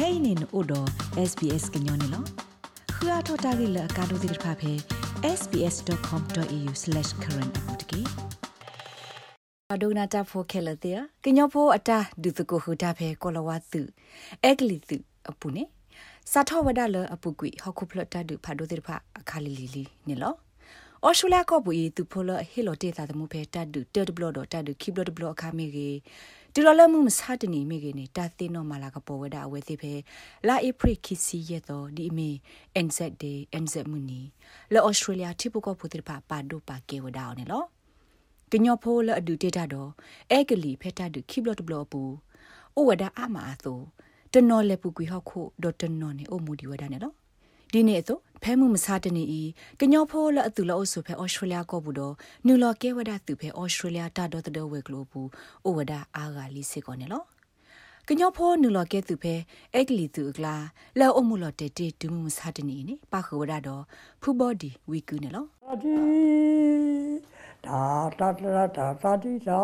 kainin odo sbs gnyone lo khua thota gi la ka do dir pha phe sbs.com.au/current apotki adona ta pho khela te kinyo pho ata du tu ko hu ta phe kolawa tu ekli tu apune sa tho wada la apukui hokku phlot ta du pha do dir pha akhali li li ni lo အော်စတြေးလျကဘူဤသူဖိုလဟီလိုတေတာတမှုဖဲတတ်ဒူတက်ဘလော့တော့တတ်ဒူခိဘလော့ဘလော့အခါမီကြီး တူလော်လမှုမစားတနေမိကြီးနေတာသိနော်မလာကပေါ်ဝဒအဝဲသိဖဲလာဧပြီခီစီရတော့ဒီအမီ NZ day NZ မူနီလော်အော်စတြေးလျတိပကောဖူတိပါပါဒိုပါကေဝဒါအောင်နော်ကညောဖိုလအဒူတေတာတော့အဲကလီဖဲတတ်ဒူခိဘလော့ဘလော့ပူအိုဝဒအမအားသို့တနော်လေပူကွေဟောက်ခုဒေါ်တနော်နေအိုမူဒီဝဒနဲ့နော် ဒီနေ့ဆိုဖဲမှုမစားတနေဤကညောဖိုးလအတူလောဆိုဖဲဩစတြေးလျကောဘူးတော့နူလော်ကဲဝဒသူဖဲဩစတြေးလျတာတော့တဲ့ဝဲကလိုဘူးဩဝဒအာဂါလီစစ်ကောနေလောကညောဖိုးနူလော်ကဲသူဖဲအက်ကလီသူကလာလောအမှုလော်တဲတေတူမှုမစားတနေနေပါခဝဒတော့ဖူဘော်ဒီဝီကူနေလောဒီဒါတာတာတာတာဒီတာ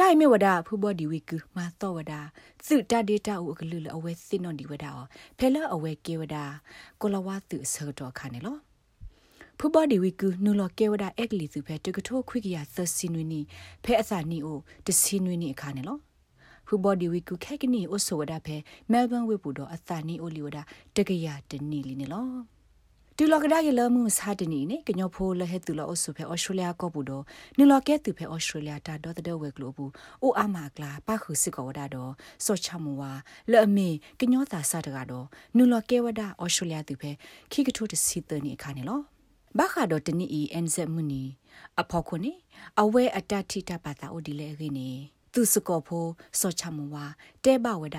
တိုင်မြဝဒဖူဘောဒီဝီကူမာတော့ဝဒသုတဒေတာဥကလူလအဝဲစင်နော်ဒီဝဒဖဲလအဝဲကေဝဒကိုလဝသုဆောတော့ခါနေလောဖူဘောဒီဝီကူနူလကေဝဒအက်ကလီစုဖဲတကထိုးခွိကရသစင်နွီနီဖဲအစာနီအိုတစင်နွီနီအခါနေလောဖူဘောဒီဝီကူခက်ကနီအိုဆိုဝဒဖဲမဲလ်ဘန်ဝေပူတော့အစာနီအိုလီဝဒတကရတနီလီနေလော တူလကဒါရလမှုစားတနီနေကညောဖိုးလဟဲတူလအဆုဖဲဩစတြေးလျကောပူတော့နူလကဲတူဖဲဩစတြေးလျတာဒေါ်တဲ့ဝဲကလိုဘူးအိုအာမာကလာပခုစစ်ကောဝဒါတော့စောချမူဝါလဲ့အမေကညောတာစားတကတော့နူလကဲဝဒါဩစတြေးလျတူဖဲခိကထိုးတစီတနီအခါနေလောဘာခါတော့တနီအီအန်ဇက်မူနီအဖောက်ခုနေအဝဲအတတိတပါတာအိုဒီလေခင်းနေသူစကောဖိုးစောချမူဝါတဲဘဝဒ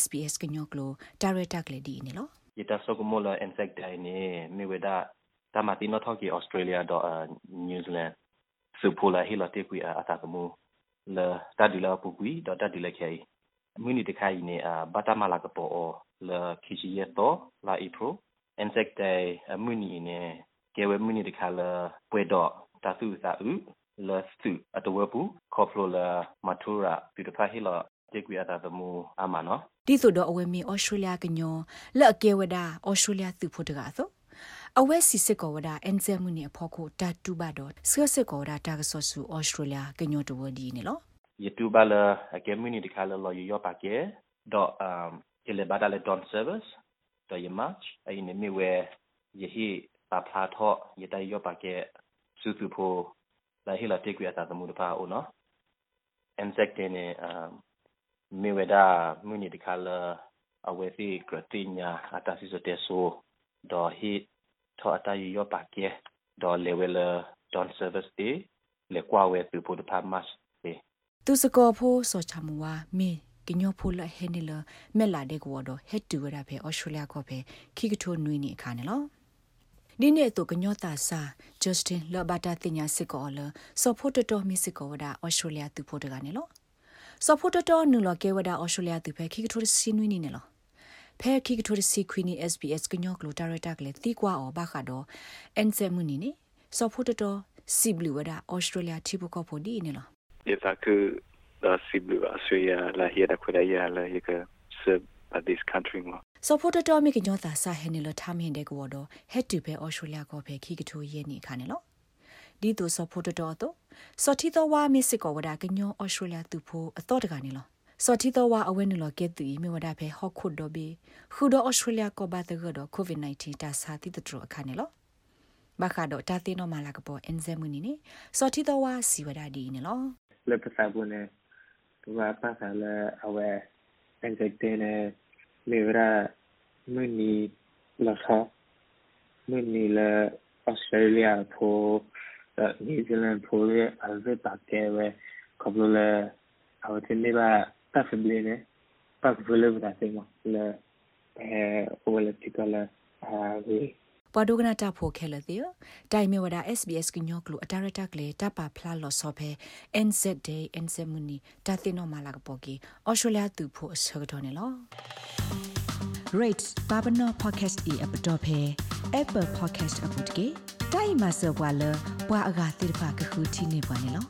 SBS ကညောကလိုဒါရတာကလေဒီနေလော ita sokumola insect dai ni mi weda tamati no thoki australia do new zealand supula hila te kui ata kamu le tadila pukui do tadila khai muni de khai ni batamala ka po le kiji ye to la ipro insect dai muni ni kewe muni de khala pwe do ta su sa u le su atwe pu khoflo la matura beautify hila တေကွေအတာတမူအမနော်ဒီဆိုတော့အဝဲမီဩစတြေးလျကညောလက်အကဲဝဒဩစတြေးလျသူဖို့တကားဆိုအဝဲစီစစ်ကောဝဒအန်ဇဲမှုနေဖို့ကိုတတူဘတော့ဆရစစ်ကောဝဒတာကဆောဆူဩစတြေးလျကညောတဝဒီနေလောယတူဘလာအကဲမှုနေဒီခါလောယောပါကေတော့အမ်ကလေဘာဒါလေဒွန်ဆာဗစ်တော့ယမတ်အင်းမီဝဲယဟိပါဖလာထော့ယတယောပါကေစူ စုဖို့လာဟိလာတေကွေအတာတမှုတပါအိုနော်အန်ဇက်တေနေအမ်မေဝဒါမူနီဒီခါလာအဝဲစီကရတိညာအတာစီစတေဆိုဒေါ်ဟီထောအတာယူယောပါကေဒေါ်လေဝဲလာဒွန်ဆာဗစ်တီလေကွာဝဲသူပိုဒပါမတ်တီသူစကောဖိုးစောချမူဝါမင်းကညောဖိုလဟဲနေလမဲလာတဲ့ကောတော့ဟက်တူရပဲဩစတြေးလျကောပဲခိကထိုနွေးနေအခါနေလောဒီနေ့တော့ကညောတာစာဂျစတင်လဘတာတင်ညာစစ်ကောလစောဖို့တတော်မီစစ်ကောဝဒါဩစတြေးလျသူဖို့တကနေလော စဖို့တတော်နူလကေဝဒါအော်စတြေးလျသူဖဲခိကထိုစီနွီနေနော်ဖဲခိကထိုစီခွီနီ SBS ကညောကလိုတာရတာကလေတီကွာအော်ဘာခါတော့အန်ဆယ်မူနီနေစဖို့တတော်စီဘလူဝဒါအော်စတြေးလျတီဘကောဖို့ဒီနေနော်ဒီသာကူဒါစီဘလူအဆွေရလာဟီဒါခွရရလာဟီကဆပ် at this country မှာ support တော်မိကညောတာစာဟဲနေလထားမင်းတဲ့ကောတော့ head to ပဲ Australia ကောပဲခိကထိုးရဲနေခါနေလို့ဒီသူ support တော်တော့ စော်တီတော်ဝါမစ်စစ်ကောဝဒါကညောဩစတြေးလျသူဖို့အတော့တကနေလောစော်တီတော်ဝါအဝဲနုလကဲတူမြေဝဒါဖဲဟော့ခုဒိုဘီခူဒိုဩစတြေးလျကောဘာတကတော့ covid-19 တာစာတိတထရအခါနေလောဘာခါတော့တာတင်တော့မလာကပေါ်အန်ဇမူနီနေစော်တီတော်ဝါစီဝဒါဒီနေလောလက်ပစာဘူးနေသူကပါခါလဲအဝဲအန်ဇက်တဲ့နေမြေဝဒါမနီလာခါမနီလာဩစတြေးလျဖို့ New Zealand ဖိုးရဲ့အဇက်တာကဲပဲကဘလအဝတင်နေပါပတ်ဖဘလင်းပတ်ဖလဘတာသိမလဲအဲဟိုလက်တိကလာအာဝေပဒုကနာတာဖိုခဲလတဲ့တိုင်မဝဒ SBS ကညောကလူအတာရတာကလေတပါဖလာလော်ဆောဖဲ NZ Day NZ Muni တာတင်နော်မလာကပေါ်ကီ Australia သူဖို့အစကတော့နေလော Rates Babano Podcast e app တော့ဖဲ Apple Podcast app တကေ တိုင်မဆောဘွာလဘွာအဂါတိဖာကခုတီနေပွားနေလော